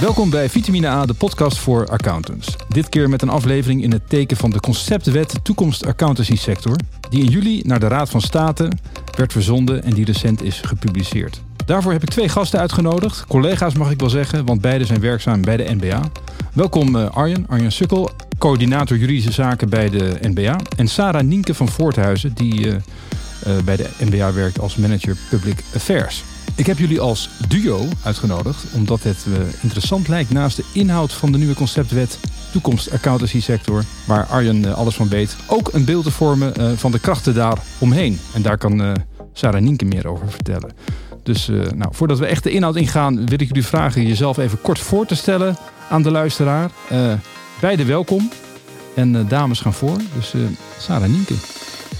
Welkom bij Vitamine A, de podcast voor accountants. Dit keer met een aflevering in het teken van de conceptwet Toekomst Accountancy Sector, die in juli naar de Raad van State werd verzonden en die recent is gepubliceerd. Daarvoor heb ik twee gasten uitgenodigd, collega's mag ik wel zeggen, want beide zijn werkzaam bij de NBA. Welkom uh, Arjen, Arjen Sukkel, coördinator juridische zaken bij de NBA. En Sarah Nienke van Voorthuizen, die uh, uh, bij de NBA werkt als manager Public Affairs. Ik heb jullie als duo uitgenodigd omdat het uh, interessant lijkt naast de inhoud van de nieuwe conceptwet toekomst accountancy sector, waar Arjen uh, alles van weet, ook een beeld te vormen uh, van de krachten daar omheen. En daar kan Sarah Nienke meer over vertellen. Dus nou, voordat we echt de inhoud ingaan, wil ik jullie vragen jezelf even kort voor te stellen aan de luisteraar. beide welkom. En dames gaan voor. Dus Sarah Nienke.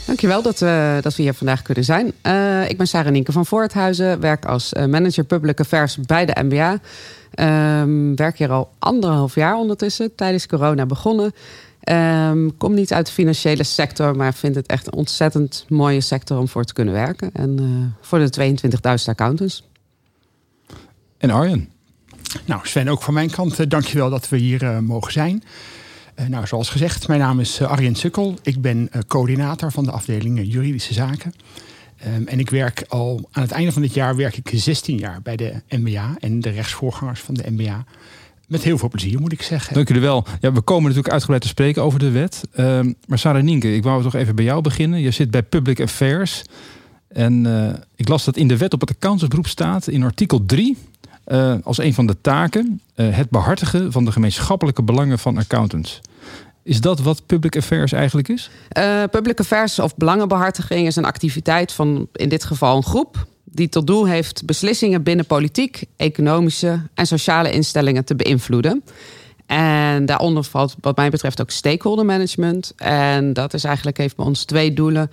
Dankjewel dat we, dat we hier vandaag kunnen zijn. Uh, ik ben Sarah Nienke van Voorthuizen, werk als manager Public Affairs bij de MBA. Um, werk hier al anderhalf jaar ondertussen, tijdens corona begonnen. Um, kom niet uit de financiële sector, maar vind het echt een ontzettend mooie sector om voor te kunnen werken. En uh, voor de 22.000 accountants. En Arjen? Nou, Sven, ook van mijn kant, dankjewel dat we hier uh, mogen zijn. Uh, nou, zoals gezegd, mijn naam is uh, Arjen Sukkel. Ik ben uh, coördinator van de afdeling Juridische Zaken. Um, en ik werk al aan het einde van dit jaar werk ik 16 jaar bij de MBA en de rechtsvoorgangers van de MBA. Met heel veel plezier, moet ik zeggen. Dank jullie wel. Ja, we komen natuurlijk uitgebreid te spreken over de wet. Um, maar Sarah Nienke, ik wou toch even bij jou beginnen. Je zit bij Public Affairs. En ik las dat in de wet op het accountantsberoep staat in artikel 3 uh, als een van de taken uh, het behartigen van de gemeenschappelijke belangen van accountants. Is dat wat public affairs eigenlijk is? Uh, public affairs of belangenbehartiging is een activiteit van in dit geval een groep die tot doel heeft beslissingen binnen politiek, economische en sociale instellingen te beïnvloeden. En daaronder valt wat mij betreft ook stakeholder management. En dat is eigenlijk heeft bij ons twee doelen.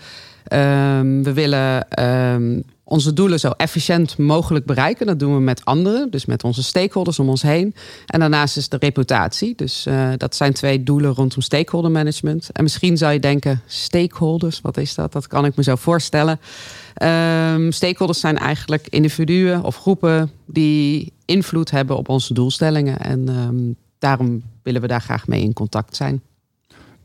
Um, we willen um, onze doelen zo efficiënt mogelijk bereiken. Dat doen we met anderen, dus met onze stakeholders om ons heen. En daarnaast is de reputatie. Dus uh, dat zijn twee doelen rondom stakeholder management. En misschien zou je denken, stakeholders, wat is dat? Dat kan ik me zo voorstellen. Um, stakeholders zijn eigenlijk individuen of groepen die invloed hebben op onze doelstellingen. En um, daarom willen we daar graag mee in contact zijn.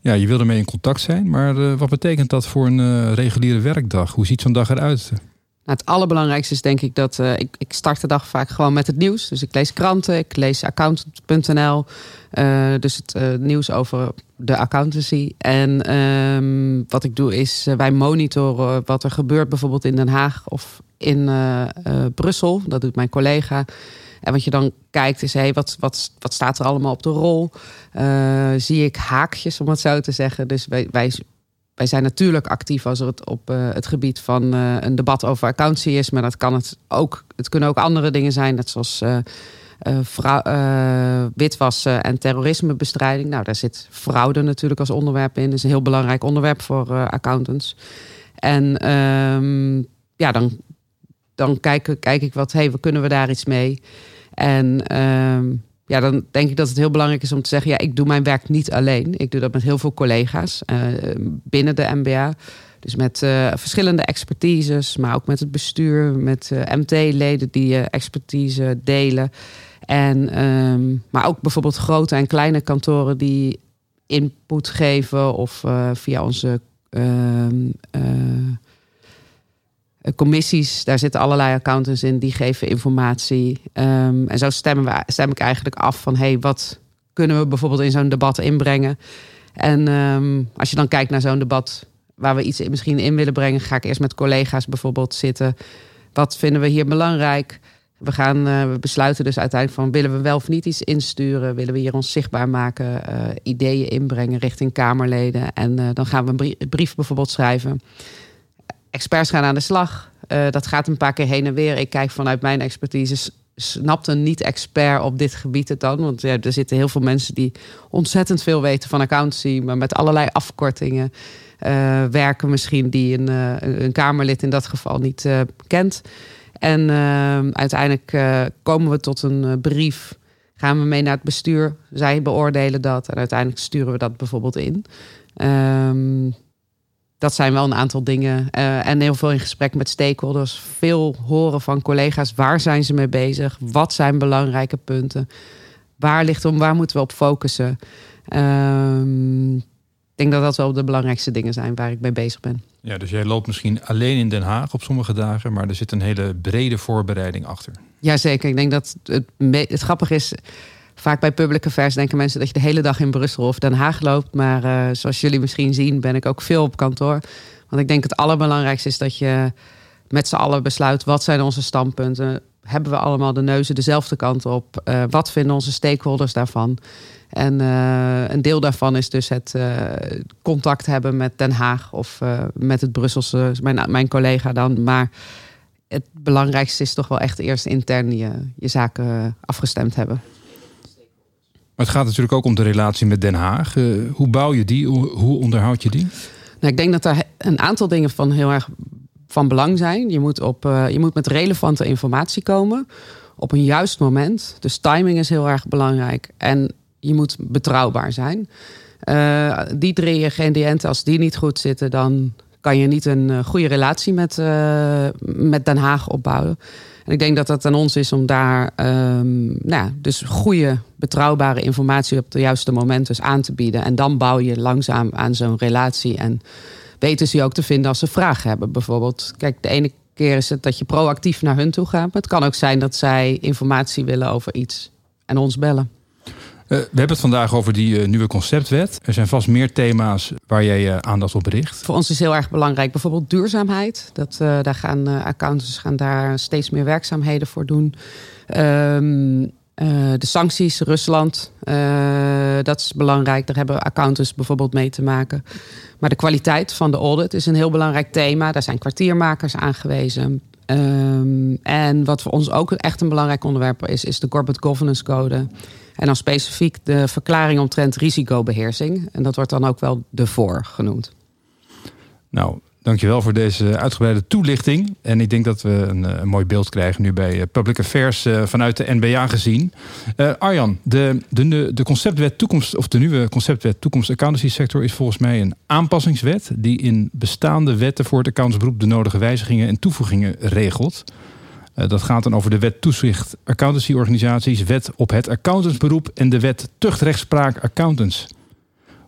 Ja, je wil ermee in contact zijn, maar uh, wat betekent dat voor een uh, reguliere werkdag? Hoe ziet zo'n dag eruit? Nou, het allerbelangrijkste is denk ik dat uh, ik, ik start de dag vaak gewoon met het nieuws. Dus ik lees kranten, ik lees accountant.nl. Uh, dus het uh, nieuws over de accountancy. En um, wat ik doe is, wij monitoren wat er gebeurt bijvoorbeeld in Den Haag of in Brussel. Dat doet mijn collega. En wat je dan kijkt is, hey, wat, wat, wat staat er allemaal op de rol? zie ik haakjes, om het zo te zeggen. Dus wij, wij wij zijn natuurlijk actief als het op uh, het gebied van uh, een debat over accountancy is. Maar dat kan het ook. Het kunnen ook andere dingen zijn, net zoals vrouw, witwassen en terrorismebestrijding. Nou, daar zit fraude natuurlijk als onderwerp in. Dat is een heel belangrijk onderwerp voor accountants. En um, ja, dan, dan kijk, kijk ik wat, hé, hey, kunnen we daar iets mee? En um, ja, dan denk ik dat het heel belangrijk is om te zeggen: ja, ik doe mijn werk niet alleen. Ik doe dat met heel veel collega's uh, binnen de MBA. Dus met uh, verschillende expertises, maar ook met het bestuur, met uh, MT-leden die expertise delen. En, um, maar ook bijvoorbeeld grote en kleine kantoren die input geven of via onze ehm, commissies, daar zitten allerlei accountants in, die geven informatie. Um, en zo stemmen we, stem ik eigenlijk af van hey, wat kunnen we bijvoorbeeld in zo'n debat inbrengen. En um, als je dan kijkt naar zo'n debat waar we iets misschien in willen brengen, ga ik eerst met collega's bijvoorbeeld zitten. Wat vinden we hier belangrijk? We gaan uh, we besluiten dus uiteindelijk van willen we wel of niet iets insturen? Willen we hier ons zichtbaar maken? Uh, ideeën inbrengen richting Kamerleden? En dan gaan we een brief bijvoorbeeld schrijven experts gaan aan de slag. Uh, dat gaat een paar keer heen en weer. Ik kijk vanuit mijn expertise. Snapt een niet-expert op dit gebied het dan? Want ja, er zitten heel veel mensen die ontzettend veel weten van accountancy, maar met allerlei afkortingen uh, werken misschien die een, uh, een Kamerlid in dat geval niet kent. En uiteindelijk komen we tot een brief. Gaan we mee naar het bestuur. Zij beoordelen dat. En uiteindelijk sturen we dat bijvoorbeeld in. Um, dat zijn wel een aantal dingen. Uh, en heel veel in gesprek met stakeholders. Veel horen van collega's. Waar zijn ze mee bezig? Wat zijn belangrijke punten? waar ligt om, waar moeten we op focussen? Ehm, ik denk dat dat wel de belangrijkste dingen zijn waar ik mee bezig ben. Ja, dus jij loopt misschien alleen in Den Haag op sommige dagen, maar er zit een hele brede voorbereiding achter. Jazeker, ik denk dat het, het grappig is. Vaak bij public affairs denken mensen dat je de hele dag in Brussel of Den Haag loopt. Maar uh, zoals jullie misschien zien, ben ik ook veel op kantoor. Want ik denk het allerbelangrijkste is dat je met z'n allen besluit wat zijn onze standpunten. Hebben we allemaal de neuzen dezelfde kant op? Uh, wat vinden onze stakeholders daarvan? En uh, een deel daarvan is dus het contact hebben met Den Haag of met het Brusselse, mijn, mijn collega dan. Maar het belangrijkste is toch wel echt eerst intern je, je zaken afgestemd hebben. Maar het gaat natuurlijk ook om de relatie met Den Haag. hoe bouw je die? Hoe, onderhoud je die? Nou, ik denk dat er een aantal dingen van heel erg van belang zijn. Je moet, op, je moet met relevante informatie komen op een juist moment. Dus timing is heel erg belangrijk. En je moet betrouwbaar zijn. Uh, die drie ingrediënten, als die niet goed zitten, dan kan je niet een uh, goede relatie met, uh, met Den Haag opbouwen. En ik denk dat het aan ons is om daar um, nou ja, dus goede, betrouwbare informatie op de juiste moment dus aan te bieden. En dan bouw je langzaam aan zo'n relatie. En weten ze je ook te vinden als ze vragen hebben. Bijvoorbeeld, kijk, de ene keer is het dat je proactief naar hun toe gaat. Maar het kan ook zijn dat zij informatie willen over iets en ons bellen. Uh, we hebben het vandaag over die uh, nieuwe conceptwet. Er zijn vast meer thema's waar jij je aandacht op richt. Voor ons is heel erg belangrijk bijvoorbeeld duurzaamheid. Dat, daar gaan accountants gaan daar steeds meer werkzaamheden voor doen. Um, de sancties, Rusland, dat is belangrijk. Daar hebben accountants bijvoorbeeld mee te maken. Maar de kwaliteit van de audit is een heel belangrijk thema. Daar zijn kwartiermakers aangewezen. Um, en wat voor ons ook echt een belangrijk onderwerp is, is de Corporate Governance Code. En dan specifiek de verklaring omtrent risicobeheersing. En dat wordt dan ook wel de voor genoemd. Nou, dankjewel voor deze uitgebreide toelichting. En ik denk dat we een, een mooi beeld krijgen nu bij Public Affairs vanuit de NBA gezien. Arjan, de, de, de conceptwet toekomst, of de nieuwe conceptwet toekomst accountancy sector is volgens mij een aanpassingswet die in bestaande wetten voor het accountantsberoep de nodige wijzigingen en toevoegingen regelt. Uh, dat gaat dan over de wet toezicht accountantieorganisaties, wet op het accountantsberoep en de wet tuchtrechtspraak accountants.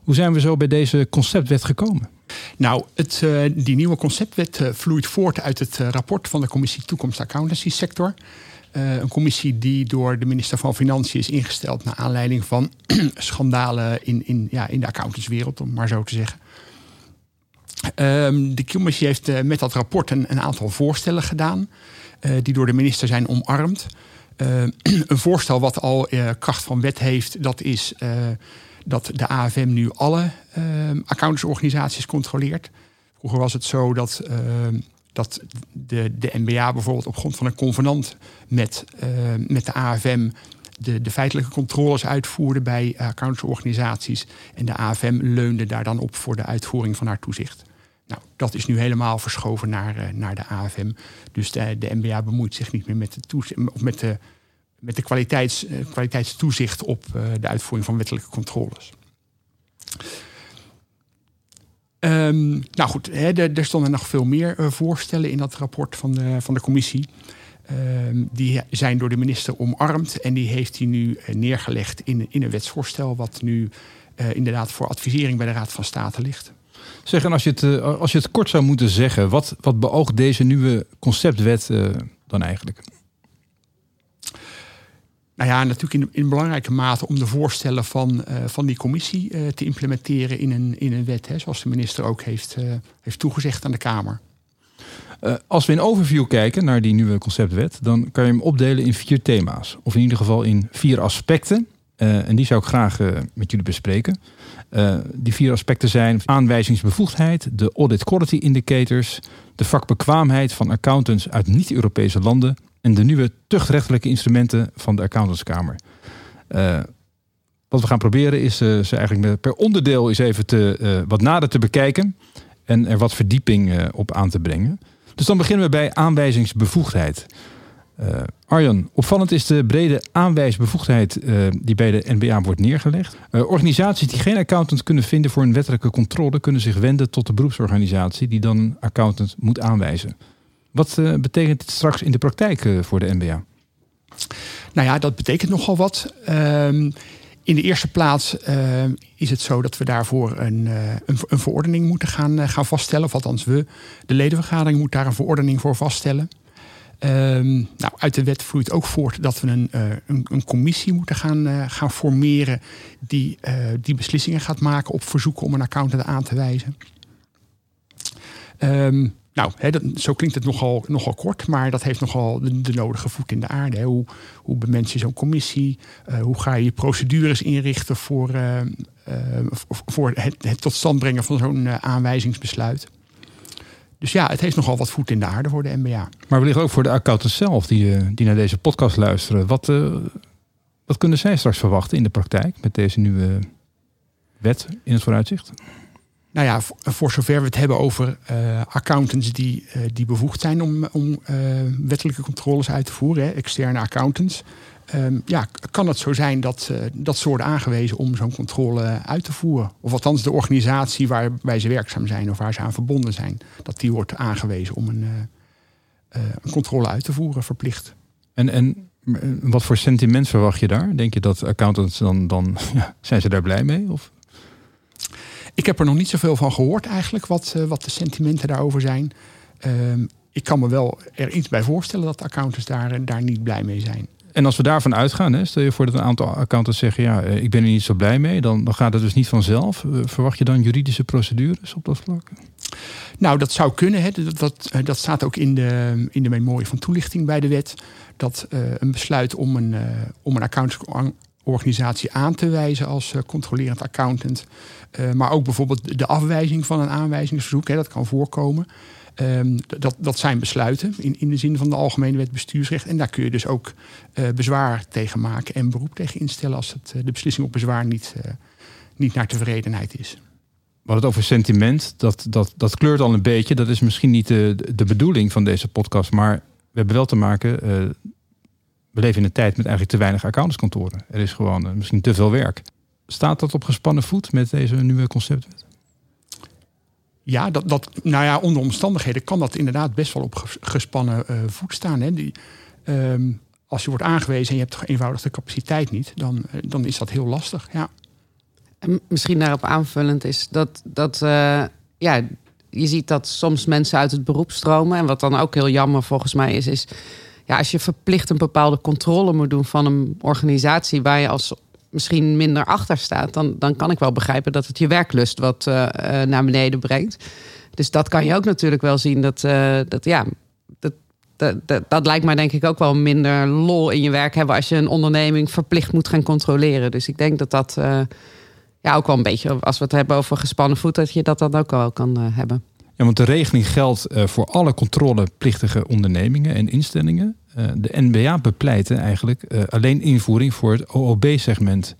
Hoe zijn we zo bij deze conceptwet gekomen? Nou, het, uh, die nieuwe conceptwet uh, vloeit voort uit het rapport van de commissie Toekomst Accountancy Sector. een commissie die door de minister van Financiën is ingesteld naar aanleiding van schandalen in, in, ja, in de accountantswereld, om maar zo te zeggen. Um, de commissie heeft met dat rapport een, een aantal voorstellen gedaan. Uh, die door de minister zijn omarmd. Uh, een voorstel wat al uh, kracht van wet heeft, dat is dat de AFM nu alle accountantsorganisaties controleert. Vroeger was het zo dat, dat de, de NBA bijvoorbeeld op grond van een convenant met, met de AFM de, de feitelijke controles uitvoerde bij accountantsorganisaties. En de AFM leunde daar dan op voor de uitvoering van haar toezicht. Nou, dat is nu helemaal verschoven naar, naar de AFM. Dus de, de MBA bemoeit zich niet meer met de, of met de, met de kwaliteits, kwaliteitstoezicht op de uitvoering van wettelijke controles. Um, nou goed, hè, er, stonden nog veel meer uh, voorstellen in dat rapport van de, van de commissie. Um, die zijn door de minister omarmd en die heeft hij nu uh, neergelegd in, in een wetsvoorstel, wat nu uh, inderdaad voor advisering bij de Raad van State ligt. Zeg, en als je het, uh, als je het kort zou moeten zeggen, wat, wat beoogt deze nieuwe conceptwet uh, dan eigenlijk? Nou ja, natuurlijk in, in belangrijke mate om de voorstellen van, uh, van die commissie te implementeren in een, in een wet, hè, zoals de minister ook heeft, heeft toegezegd aan de Kamer. als we in overview kijken naar die nieuwe conceptwet, dan kan je hem opdelen in vier thema's. Of in ieder geval in vier aspecten. en die zou ik graag met jullie bespreken. Uh, die vier aspecten zijn aanwijzingsbevoegdheid, de audit quality indicators, de vakbekwaamheid van accountants uit niet-Europese landen en de nieuwe tuchtrechtelijke instrumenten van de accountantskamer. Uh, wat we gaan proberen is uh, ze eigenlijk per onderdeel eens even te, wat nader te bekijken en er wat verdieping op aan te brengen. Dus dan beginnen we bij aanwijzingsbevoegdheid. Uh, Arjan, opvallend is de brede aanwijsbevoegdheid uh, die bij de NBA wordt neergelegd. Uh, organisaties die geen accountant kunnen vinden voor een wettelijke controle, kunnen zich wenden tot de beroepsorganisatie die dan accountant moet aanwijzen. Wat betekent dit straks in de praktijk voor de NBA? Nou ja, dat betekent nogal wat. Ehm, in de eerste plaats is het zo dat we daarvoor een, een, een, verordening moeten gaan, gaan vaststellen. Of althans, we, de ledenvergadering moet daar een verordening voor vaststellen. Um, nou, uit de wet vloeit ook voort dat we een, uh, een, een, commissie moeten gaan, gaan formeren die, die beslissingen gaat maken op verzoek om een accountant aan te wijzen. Um, nou, dat, zo klinkt het nogal, nogal kort, maar dat heeft nogal de, nodige voet in de aarde. Hoe, hoe bemens je zo'n commissie? Hoe ga je procedures inrichten voor, voor het, het, tot stand brengen van zo'n aanwijzingsbesluit? Dus ja, het heeft nogal wat voet in de aarde voor de MBA. Maar wellicht ook voor de accountants zelf die, die naar deze podcast luisteren. Wat, wat kunnen zij straks verwachten in de praktijk met deze nieuwe wet in het vooruitzicht? Nou ja, voor, zover we het hebben over uh, accountants die, uh, die bevoegd zijn om, om wettelijke controles uit te voeren, hè, externe accountants. Um, ja, kan het zo zijn dat, dat ze worden aangewezen om zo'n controle uit te voeren? Of althans de organisatie waarbij ze werkzaam zijn of waar ze aan verbonden zijn, dat die wordt aangewezen om een, een controle uit te voeren, verplicht. En, en wat voor sentiment verwacht je daar? Denk je dat accountants dan, dan ja, zijn ze daar blij mee? Of? Ik heb er nog niet zoveel van gehoord eigenlijk, wat, wat de sentimenten daarover zijn. Uh, ik kan me wel er iets bij voorstellen dat accountants daar, daar niet blij mee zijn. En als we daarvan uitgaan, hè, stel je voor dat een aantal accountants zeggen: ja, eh, ik ben er niet zo blij mee, dan, dan gaat het dus niet vanzelf. Eh, verwacht je dan juridische procedures op dat vlak? Nou, dat zou kunnen. Hè. Dat, dat, dat staat ook in de, in de memorie van toelichting bij de wet. Dat een besluit om een, uh, om een accountantsorganisatie aan te wijzen als uh, controlerend accountant maar ook bijvoorbeeld de afwijzing van een aanwijzingsverzoek, hè, dat kan voorkomen. Um, dat, dat zijn besluiten in, in de zin van de Algemene Wet Bestuursrecht. En daar kun je dus ook uh, bezwaar tegen maken en beroep tegen instellen als het, uh, de beslissing op bezwaar niet, niet naar tevredenheid is. Hadden het over sentiment, dat, dat, dat kleurt al een beetje. Dat is misschien niet de, de bedoeling van deze podcast, maar we hebben wel te maken. we leven in een tijd met eigenlijk te weinig accountantskantoren. Er is gewoon misschien te veel werk. Staat dat op gespannen voet met deze nieuwe conceptwet? Ja, dat, dat, nou ja, onder omstandigheden kan dat inderdaad best wel op gespannen uh, voet staan. Hè. Die, um, als je wordt aangewezen en je hebt eenvoudig de capaciteit niet, dan, uh, dan is dat heel lastig. Ja. En misschien daarop aanvullend is dat, dat uh, ja, je ziet dat soms mensen uit het beroep stromen. En wat dan ook heel jammer volgens mij is, is ja, als je verplicht een bepaalde controle moet doen van een organisatie waar je als misschien minder achter staat, dan, dan kan ik wel begrijpen dat het je werklust wat uh, naar beneden brengt. Dus dat kan je ook natuurlijk wel zien. Dat, uh, dat ja, dat, dat, dat, dat, lijkt mij denk ik ook wel minder lol in je werk hebben als je een onderneming verplicht moet gaan controleren. Dus ik denk dat dat ja, ook wel een beetje, als we het hebben over gespannen voet, dat je dat dan ook wel kan hebben. Ja, want de regeling geldt voor alle controleplichtige ondernemingen en instellingen. Uh, de NBA bepleiten eigenlijk uh, alleen invoering voor het OOB-segment.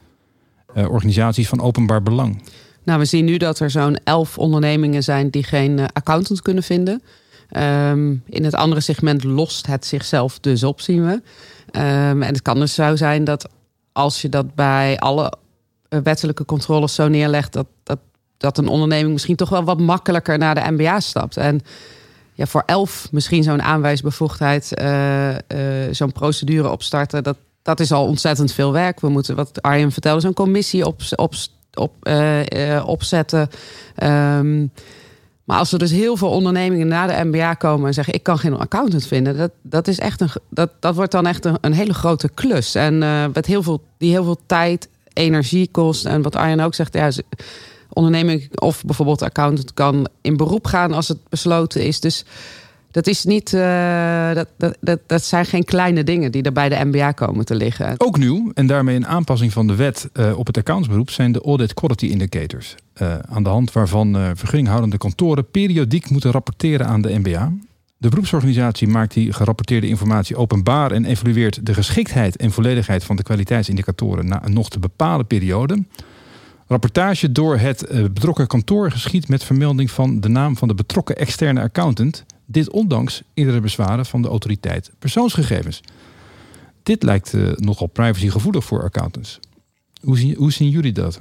Eh, organisaties van openbaar belang. Nou, we zien nu dat er zo'n elf ondernemingen zijn die geen accountant kunnen vinden. Um, in het andere segment lost het zichzelf dus op, zien we. Um, en het kan dus zo zijn dat als je dat bij alle wettelijke controles zo neerlegt, dat, dat, dat een onderneming misschien toch wel wat makkelijker naar de MBA stapt. En ja, voor elf misschien zo'n aanwijsbevoegdheid, uh, uh, zo'n procedure opstarten, dat, dat is al ontzettend veel werk. We moeten, wat Arjen vertelde, zo'n commissie op, op, op, uh, opzetten. Um, maar als er dus heel veel ondernemingen naar de MBA komen en zeggen: Ik kan geen accountant vinden, dat, dat, is echt een, dat, dat wordt dan echt een, een hele grote klus. En met heel veel, die heel veel tijd, energie kost. En wat Arjen ook zegt, ja, onderneming of bijvoorbeeld accountant kan in beroep gaan als het besloten is. Dus dat is niet, uh, dat, dat, dat, zijn geen kleine dingen die er bij de MBA komen te liggen. Ook nieuw en daarmee een aanpassing van de wet uh, op het accountsberoep zijn de audit quality indicators. Uh, aan de hand waarvan vergunninghoudende kantoren periodiek moeten rapporteren aan de MBA. De beroepsorganisatie maakt die gerapporteerde informatie openbaar en evalueert de geschiktheid en volledigheid van de kwaliteitsindicatoren na een nog te bepalen periode. Rapportage door het eh, betrokken kantoor geschiet met vermelding van de naam van de betrokken externe accountant. Dit ondanks eerdere bezwaren van de autoriteit persoonsgegevens. Dit lijkt uh, nogal privacygevoelig voor accountants. Hoe zien, hoe zien jullie dat?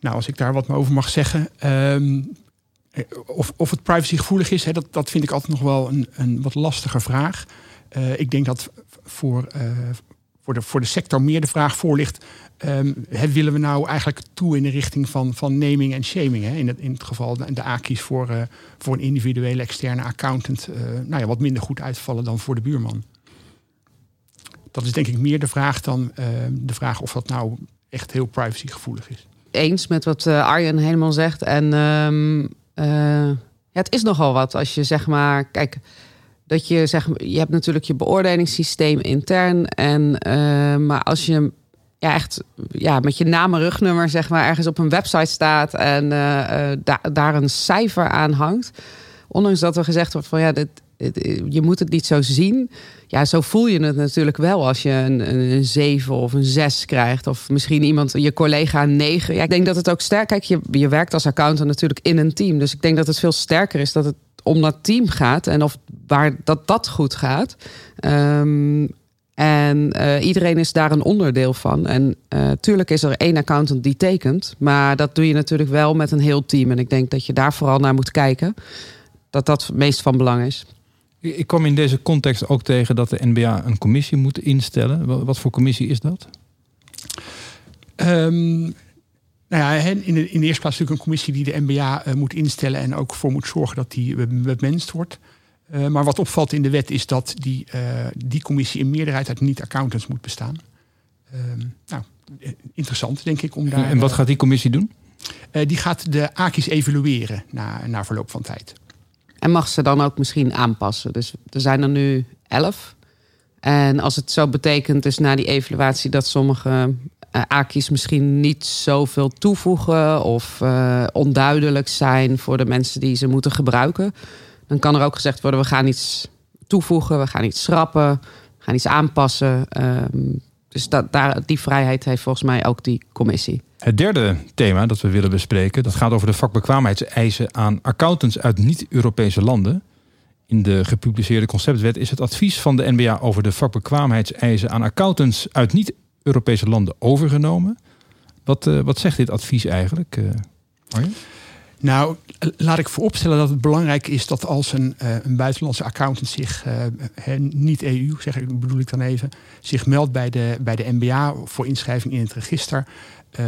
Nou, als ik daar wat over mag zeggen. Um, of, of het privacygevoelig is, dat, dat vind ik altijd nog wel een, een wat lastige vraag. ik denk dat voor, voor, de, voor de sector meer de vraag voor ligt. Um, willen we nou eigenlijk toe in de richting van, van naming en shaming? Hè? In, het, in het geval de, AKI's voor, voor een individuele externe accountant nou ja, wat minder goed uitvallen dan voor de buurman. Dat is denk ik meer de vraag dan ehm, de vraag of dat nou echt heel privacygevoelig is. Eens met wat Arjen helemaal zegt. En um, ja, het is nogal wat als je zeg maar, kijk, dat je zeg, je hebt natuurlijk je beoordelingssysteem intern. En uh, maar als je ja, echt ja, met je naam en rugnummer zeg maar ergens op een website staat en uh, daar een cijfer aan hangt. Ondanks dat er gezegd wordt van ja, dit, je moet het niet zo zien. Ja, zo voel je het natuurlijk wel als je een, een 7 of een 6 krijgt. Of misschien iemand, je collega een 9. Ja, ik denk dat het ook sterk... Kijk, je, je werkt als accountant natuurlijk in een team. Dus ik denk dat het veel sterker is dat het om dat team gaat. En of waar dat, dat goed gaat. Um, en uh, iedereen is daar een onderdeel van. En uh, tuurlijk is er één accountant die tekent. Maar dat doe je natuurlijk wel met een heel team. En ik denk dat je daar vooral naar moet kijken. Dat dat het meest van belang is. Ik kwam in deze context ook tegen dat de NBA een commissie moet instellen. Wat voor commissie is dat? Um, nou ja, in de, in de eerste plaats natuurlijk een commissie die de NBA uh, moet instellen en ook voor moet zorgen dat die bemenst wordt. Uh, maar wat opvalt in de wet is dat die, uh, die commissie in meerderheid uit niet-accountants moet bestaan. Uh, nou, interessant denk ik om daar. En wat gaat die commissie doen? die gaat de AKI's evalueren na, na verloop van tijd. En mag ze dan ook misschien aanpassen. Dus er zijn er nu elf. En als het zo betekent, dus na die evaluatie, dat sommige uh, AKI's misschien niet zoveel toevoegen of uh, onduidelijk zijn voor de mensen die ze moeten gebruiken, dan kan er ook gezegd worden: we gaan iets toevoegen, we gaan iets schrappen, we gaan iets aanpassen. Um, dus dat, daar, die vrijheid heeft volgens mij ook die commissie. Het derde thema dat we willen bespreken, dat gaat over de vakbekwaamheidseisen aan accountants uit niet-Europese landen. In de gepubliceerde conceptwet is het advies van de NBA over de vakbekwaamheidseisen aan accountants uit niet-Europese landen overgenomen. Wat, uh, wat zegt dit advies eigenlijk, uh? Nou, laat ik vooropstellen dat het belangrijk is dat als een, uh, een buitenlandse accountant zich, uh, niet EU, zeg ik, bedoel ik dan even, zich meldt bij de, bij de MBA voor inschrijving in het register, uh,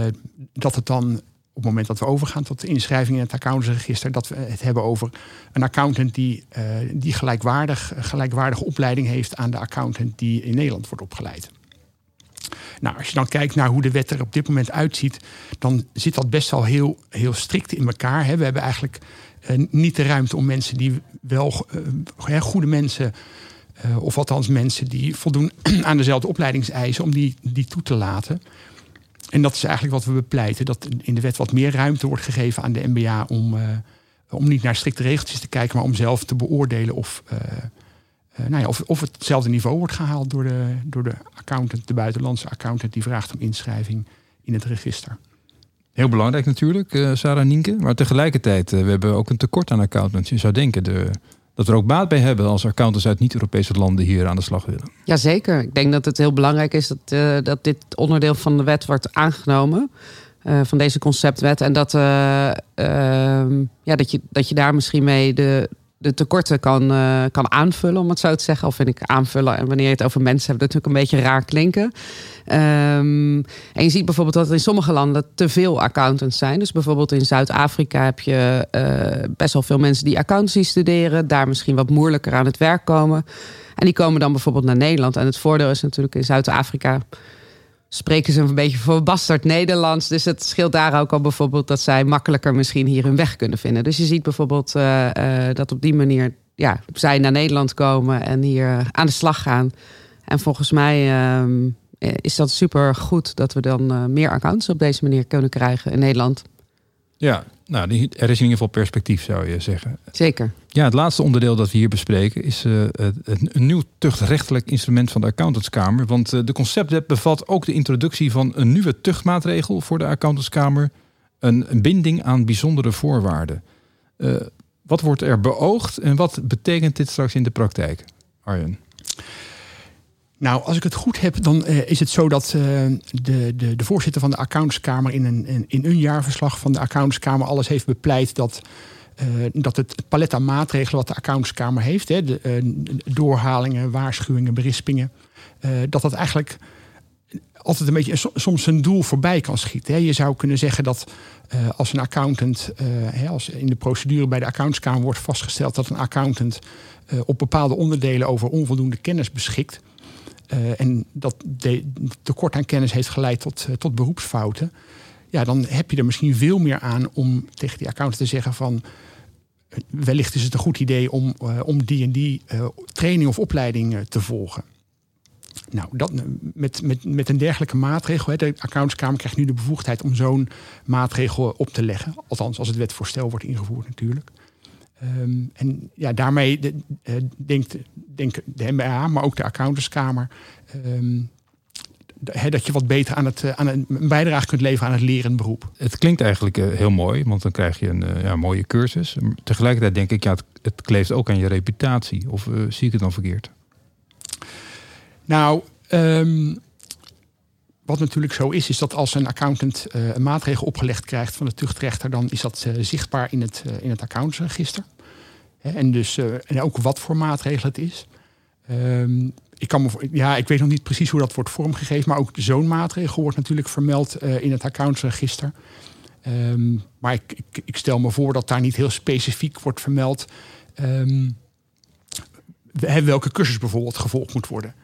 dat het dan op het moment dat we overgaan tot de inschrijving in het accountantsregister, dat we het hebben over een accountant die, die gelijkwaardig, gelijkwaardige opleiding heeft aan de accountant die in Nederland wordt opgeleid. Nou, als je dan kijkt naar hoe de wet er op dit moment uitziet, dan zit dat best wel heel, heel strikt in elkaar. Hè. We hebben eigenlijk uh, niet de ruimte om mensen die wel uh, goede mensen, uh, of althans mensen die voldoen aan dezelfde opleidingseisen, om die, die toe te laten. En dat is eigenlijk wat we bepleiten: dat in de wet wat meer ruimte wordt gegeven aan de MBA om, om niet naar strikte regeltjes te kijken, maar om zelf te beoordelen of uh, nou ja, of, of hetzelfde niveau wordt gehaald door de, door de accountant, de buitenlandse accountant die vraagt om inschrijving in het register. Heel belangrijk natuurlijk, uh, Sarah Nienke. Maar tegelijkertijd, uh, we hebben ook een tekort aan accountants. Je zou denken de, dat we er ook baat bij hebben als accountants uit niet-Europese landen hier aan de slag willen. Jazeker. Ik denk dat het heel belangrijk is dat, uh, dat dit onderdeel van de wet wordt aangenomen. van deze conceptwet. En dat, ehm, ja, dat, je, dat je daar misschien mee de, de tekorten kan, uh, kan aanvullen, om het zo te zeggen. Of vind ik aanvullen en wanneer je het over mensen hebt, natuurlijk een beetje raar klinken. Um, en je ziet bijvoorbeeld dat er in sommige landen te veel accountants zijn. Dus bijvoorbeeld in Zuid-Afrika heb je uh, best wel veel mensen die accountancy studeren, daar misschien wat moeilijker aan het werk komen. En die komen dan bijvoorbeeld naar Nederland. En het voordeel is natuurlijk in Zuid-Afrika spreken ze een beetje verbasterd Nederlands. Dus het scheelt daar ook al bijvoorbeeld dat zij makkelijker misschien hier hun weg kunnen vinden. Dus je ziet bijvoorbeeld uh, uh, dat op die manier ja, zij naar Nederland komen en hier aan de slag gaan. En volgens mij uh, is dat super goed dat we dan meer accounts op deze manier kunnen krijgen in Nederland. Ja, nou, er is in ieder geval perspectief, zou je zeggen. Zeker. Ja, het laatste onderdeel dat we hier bespreken is uh, een nieuw tuchtrechtelijk instrument van de Accountantskamer. Want uh, de conceptwet bevat ook de introductie van een nieuwe tuchtmaatregel voor de Accountantskamer. Een, een binding aan bijzondere voorwaarden. Uh, wat wordt er beoogd en wat betekent dit straks in de praktijk, Arjen? Nou, als ik het goed heb, dan uh, is het zo dat uh, de, de, de, voorzitter van de accountskamer in een, in een jaarverslag van de accountskamer alles heeft bepleit dat dat het palet aan maatregelen wat de accountskamer heeft, hè, de, doorhalingen, waarschuwingen, berispingen, dat dat eigenlijk altijd een beetje soms een doel voorbij kan schieten. Hè. Je zou kunnen zeggen dat als een accountant, als in de procedure bij de accountskamer wordt vastgesteld dat een accountant op bepaalde onderdelen over onvoldoende kennis beschikt, uh, en dat tekort aan kennis heeft geleid tot, uh, tot beroepsfouten. Ja, dan heb je er misschien veel meer aan om tegen die accountant te zeggen van eh, wellicht is het een goed idee om, om die en die training of opleiding te volgen. Nou, dat, met, met, met een dergelijke maatregel, hè, de accountskamer krijgt nu de bevoegdheid om zo'n maatregel op te leggen. Althans, als het wetvoorstel wordt ingevoerd natuurlijk. Um, en ja, daarmee de, uh, denkt, denkt de MBA, maar ook de accountantskamer... Um, dat je wat beter aan het, aan een bijdrage kunt leveren aan het lerend beroep. Het klinkt eigenlijk uh, heel mooi, want dan krijg je een ja, mooie cursus. Tegelijkertijd denk ik, ja, het, het kleeft ook aan je reputatie. Of zie ik het dan verkeerd? Nou, um, wat natuurlijk zo is, is dat als een accountant uh, een maatregel opgelegd krijgt van de tuchtrechter, dan is dat uh, zichtbaar in het, uh, in het accountsregister. en dus en ook wat voor maatregel het is. Um, ik, kan me, ja, ik weet nog niet precies hoe dat wordt vormgegeven, maar ook zo'n maatregel wordt natuurlijk vermeld in het accountsregister. Um, maar ik, ik, ik, stel me voor dat daar niet heel specifiek wordt vermeld welke cursus bijvoorbeeld gevolgd moet worden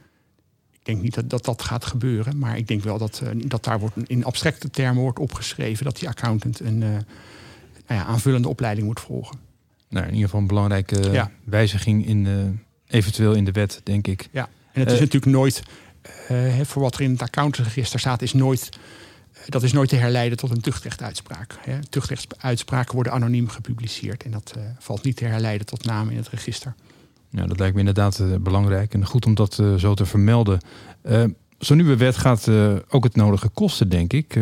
denk niet dat, dat dat gaat gebeuren. Maar ik denk wel dat, uh, dat daar wordt in abstracte termen wordt opgeschreven dat die accountant een uh, nou ja, aanvullende opleiding moet volgen. Nou, in ieder geval een belangrijke ja. wijziging in de, eventueel in de wet, denk ik. Ja, en het is uh, natuurlijk nooit, voor wat er in het accountantsregister staat, is nooit. Dat is nooit te herleiden tot een tuchtrechtuitspraak. Tuchtrechtuitspraken worden anoniem gepubliceerd. En dat valt niet te herleiden tot namen in het register. Ja, dat lijkt me inderdaad uh, belangrijk en goed om dat uh, zo te vermelden. Uh, Zo'n nieuwe wet gaat ook het nodige kosten, denk ik.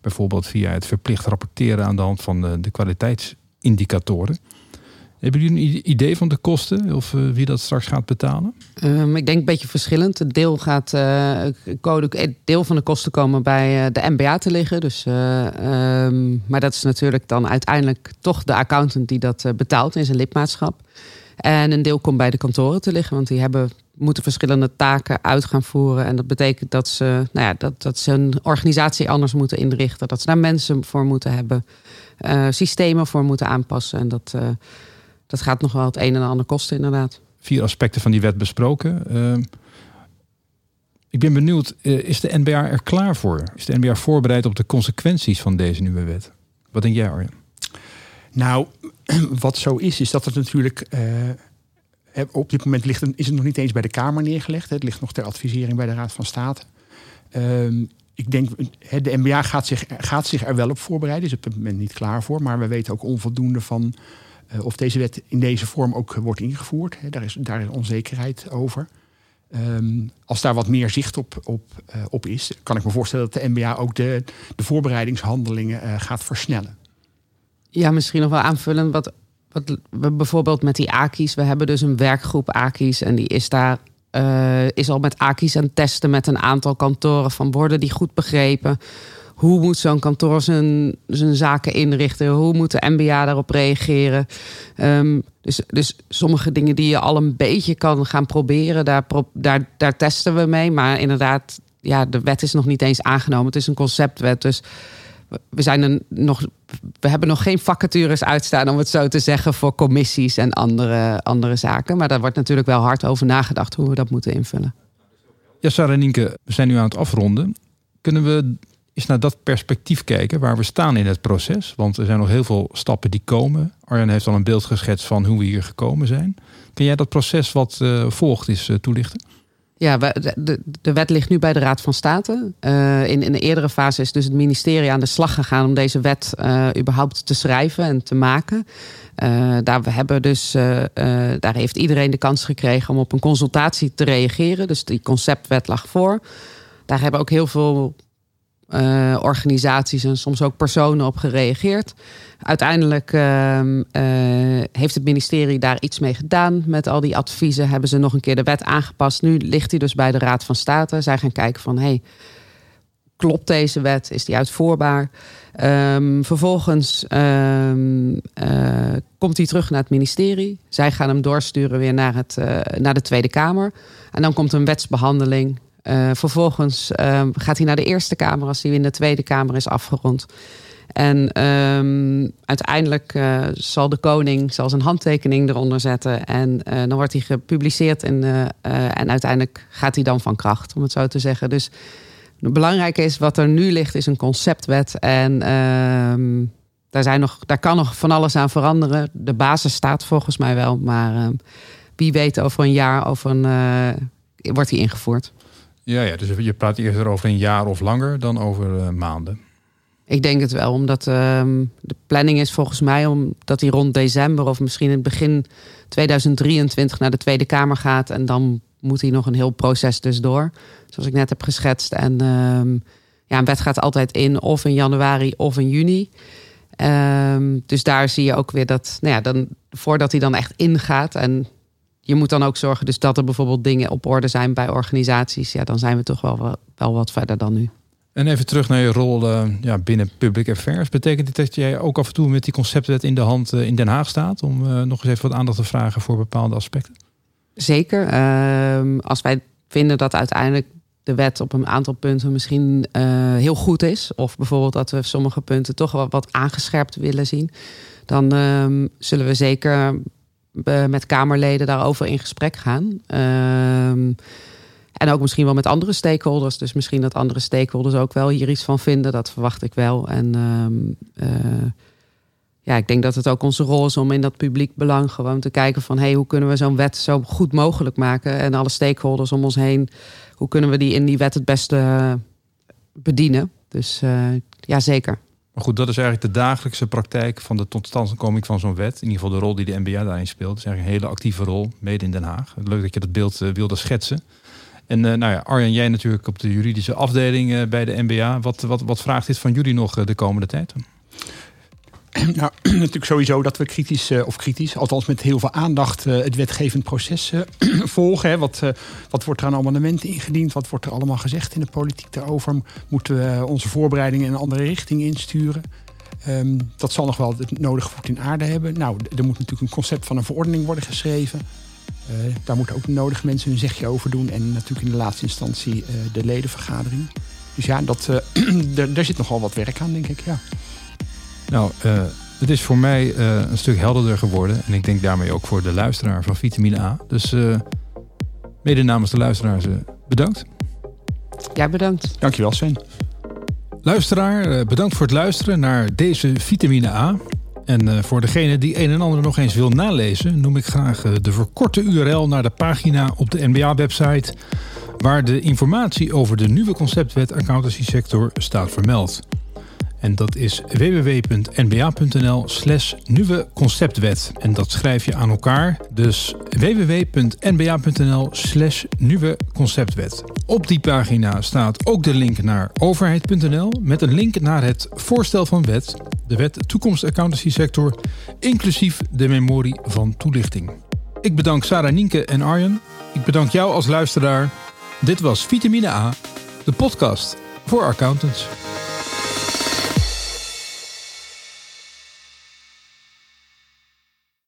bijvoorbeeld via het verplicht rapporteren aan de hand van de kwaliteitsindicatoren. Hebben jullie een idee van de kosten of wie dat straks gaat betalen? Um, ik denk een beetje verschillend. Het deel, gaat, code, deel van de kosten komen bij de MBA te liggen. Dus, um, maar dat is natuurlijk dan uiteindelijk toch de accountant die dat betaalt in zijn lidmaatschap. En een deel komt bij de kantoren te liggen, want die hebben, moeten verschillende taken uit gaan voeren. En dat betekent dat ze, nou ja, dat, dat ze een organisatie anders moeten inrichten. Dat ze daar mensen voor moeten hebben, uh, systemen voor moeten aanpassen. En dat, uh, dat gaat nog wel het een en ander kosten, inderdaad. Vier aspecten van die wet besproken. Uh, ik ben benieuwd, is de NBA er klaar voor? Is de NBA voorbereid op de consequenties van deze nieuwe wet? Wat denk jij, Arjen? Nou, wat zo is, is dat het natuurlijk. Uh, op dit moment ligt, is het nog niet eens bij de Kamer neergelegd. Het ligt nog ter advisering bij de Raad van State. Uh, ik denk, de MBA gaat zich, gaat zich er wel op voorbereiden. Is op dit moment niet klaar voor. Maar we weten ook onvoldoende van uh, of deze wet in deze vorm ook wordt ingevoerd. Daar, is, daar is onzekerheid over. Um, als daar wat meer zicht op, op, uh, op is, kan ik me voorstellen dat de MBA ook de, de voorbereidingshandelingen gaat versnellen. Ja, misschien nog wel aanvullen. Wat, wat we bijvoorbeeld met die AKI's. We hebben dus een werkgroep AKI's. En die is daar uh, is al met AKI's aan het testen met een aantal kantoren. Van worden die goed begrepen? Hoe moet zo'n kantoor zijn, zijn zaken inrichten? Hoe moet de MBA daarop reageren? Um, dus, dus sommige dingen die je al een beetje kan gaan proberen, daar, daar, daar testen we mee. Maar inderdaad, ja, de wet is nog niet eens aangenomen. Het is een conceptwet. Dus we, zijn nog, we hebben nog geen vacatures uitstaan, om het zo te zeggen, voor commissies en andere, andere zaken. Maar daar wordt natuurlijk wel hard over nagedacht hoe we dat moeten invullen. Ja, Sarah en Nienke, we zijn nu aan het afronden. Kunnen we eens naar dat perspectief kijken waar we staan in het proces? Want er zijn nog heel veel stappen die komen. Arjan heeft al een beeld geschetst van hoe we hier gekomen zijn. Kun jij dat proces wat uh, volgt eens uh, toelichten? Ja, de, de wet ligt nu bij de Raad van State. Uh, in, in de eerdere fase is dus het ministerie aan de slag gegaan om deze wet uh, überhaupt te schrijven en te maken. Uh, daar, we hebben dus, daar heeft iedereen de kans gekregen om op een consultatie te reageren. Dus die conceptwet lag voor. Daar hebben ook heel veel uh, organisaties en soms ook personen op gereageerd. Uiteindelijk uh, uh, heeft het ministerie daar iets mee gedaan. Met al die adviezen hebben ze nog een keer de wet aangepast. Nu ligt hij dus bij de Raad van State. Zij gaan kijken van... Hey, klopt deze wet? Is die uitvoerbaar? Um, vervolgens um, uh, komt hij terug naar het ministerie. Zij gaan hem doorsturen weer naar, het, naar de Tweede Kamer. En dan komt een wetsbehandeling. Uh, vervolgens um, gaat hij naar de Eerste Kamer als hij in de Tweede Kamer is afgerond. En um, uiteindelijk uh, zal de koning zal zijn handtekening eronder zetten. En uh, dan wordt hij gepubliceerd en, en uiteindelijk gaat hij dan van kracht, om het zo te zeggen. Dus het belangrijke is, wat er nu ligt, is een conceptwet. En uh, daar, zijn nog, daar kan nog van alles aan veranderen. De basis staat volgens mij wel. Maar wie weet over een jaar over een, wordt die ingevoerd. Ja, ja, dus je praat eerder over een jaar of langer dan over uh, maanden. Ik denk het wel, omdat ehm, de planning is volgens mij omdat hij rond december of misschien in het begin 2023 naar de Tweede Kamer gaat. En dan moet hij nog een heel proces dus door. Zoals ik net heb geschetst. En um, ja, een wet gaat altijd in of in januari of in juni. Um, dus daar zie je ook weer dat, nou ja, dan, voordat hij dan echt ingaat. En je moet dan ook zorgen dus dat er bijvoorbeeld dingen op orde zijn bij organisaties. Ja, dan zijn we toch wel, wel wat verder dan nu. En even terug naar je rol uh, ja, binnen Public Affairs. Betekent dit dat jij ook af en toe met die conceptwet in de hand uh, in Den Haag staat? Om uh, nog eens even wat aandacht te vragen voor bepaalde aspecten? Zeker. Ehm, als wij vinden dat uiteindelijk de wet op een aantal punten misschien heel goed is. Of bijvoorbeeld dat we sommige punten toch wel wat aangescherpt willen zien. Dan ehm, zullen we zeker met Kamerleden daarover in gesprek gaan. Ehm, en ook misschien wel met andere stakeholders. Dus misschien dat andere stakeholders ook wel hier iets van vinden. Dat verwacht ik wel. En uh, uh, ja, ik denk dat het ook onze rol is om in dat publiek belang gewoon te kijken van hey, hoe kunnen we zo'n wet zo goed mogelijk maken? En alle stakeholders om ons heen, hoe kunnen we die in die wet het beste bedienen? Dus uh, ja, zeker. Goed, dat is eigenlijk de dagelijkse praktijk van de totstandkoming van zo'n wet. In ieder geval de rol die de NBA daarin speelt. Dat is eigenlijk een hele actieve rol, mede in Den Haag. Leuk dat je dat beeld wilde schetsen. En uh, nou ja, Arjan, jij natuurlijk op de juridische afdeling uh, bij de NBA. Wat, wat, wat vraagt dit van jullie nog de komende tijd? Nou, natuurlijk sowieso dat we kritisch, of kritisch, althans met heel veel aandacht, het wetgevend proces volgen. Hè. Wat, wat wordt er aan amendementen ingediend? Wat wordt er allemaal gezegd in de politiek daarover? Moeten we onze voorbereidingen in een andere richting insturen? Um, dat zal nog wel het nodige voet in aarde hebben. Nou, er moet natuurlijk een concept van een verordening worden geschreven. Daar moeten ook de nodige mensen hun zegje over doen. En natuurlijk in de laatste instantie de ledenvergadering. Dus ja, dat, daar zit nogal wat werk aan, denk ik. Ja. Nou, het is voor mij een stuk helderder geworden. En ik denk daarmee ook voor de luisteraar van Vitamine A. Dus mede namens de luisteraars bedankt. Ja, bedankt. Dankjewel, Sven. Luisteraar, bedankt voor het luisteren naar deze Vitamine A. En voor degene die een en ander nog eens wil nalezen, noem ik graag de verkorte URL naar de pagina op de NBA-website, waar de informatie over de nieuwe conceptwet accountancy sector staat vermeld. En dat is www.nba.nl slash nieuwe conceptwet. En dat schrijf je aan elkaar. Dus www.nba.nl slash nieuwe conceptwet. Op die pagina staat ook de link naar overheid.nl met een link naar het voorstel van wet, de wet toekomst accountancy sector, inclusief de memorie van toelichting. Ik bedank Sarah Nienke en Arjen. Ik bedank jou als luisteraar. Dit was Vitamine A, de podcast voor accountants.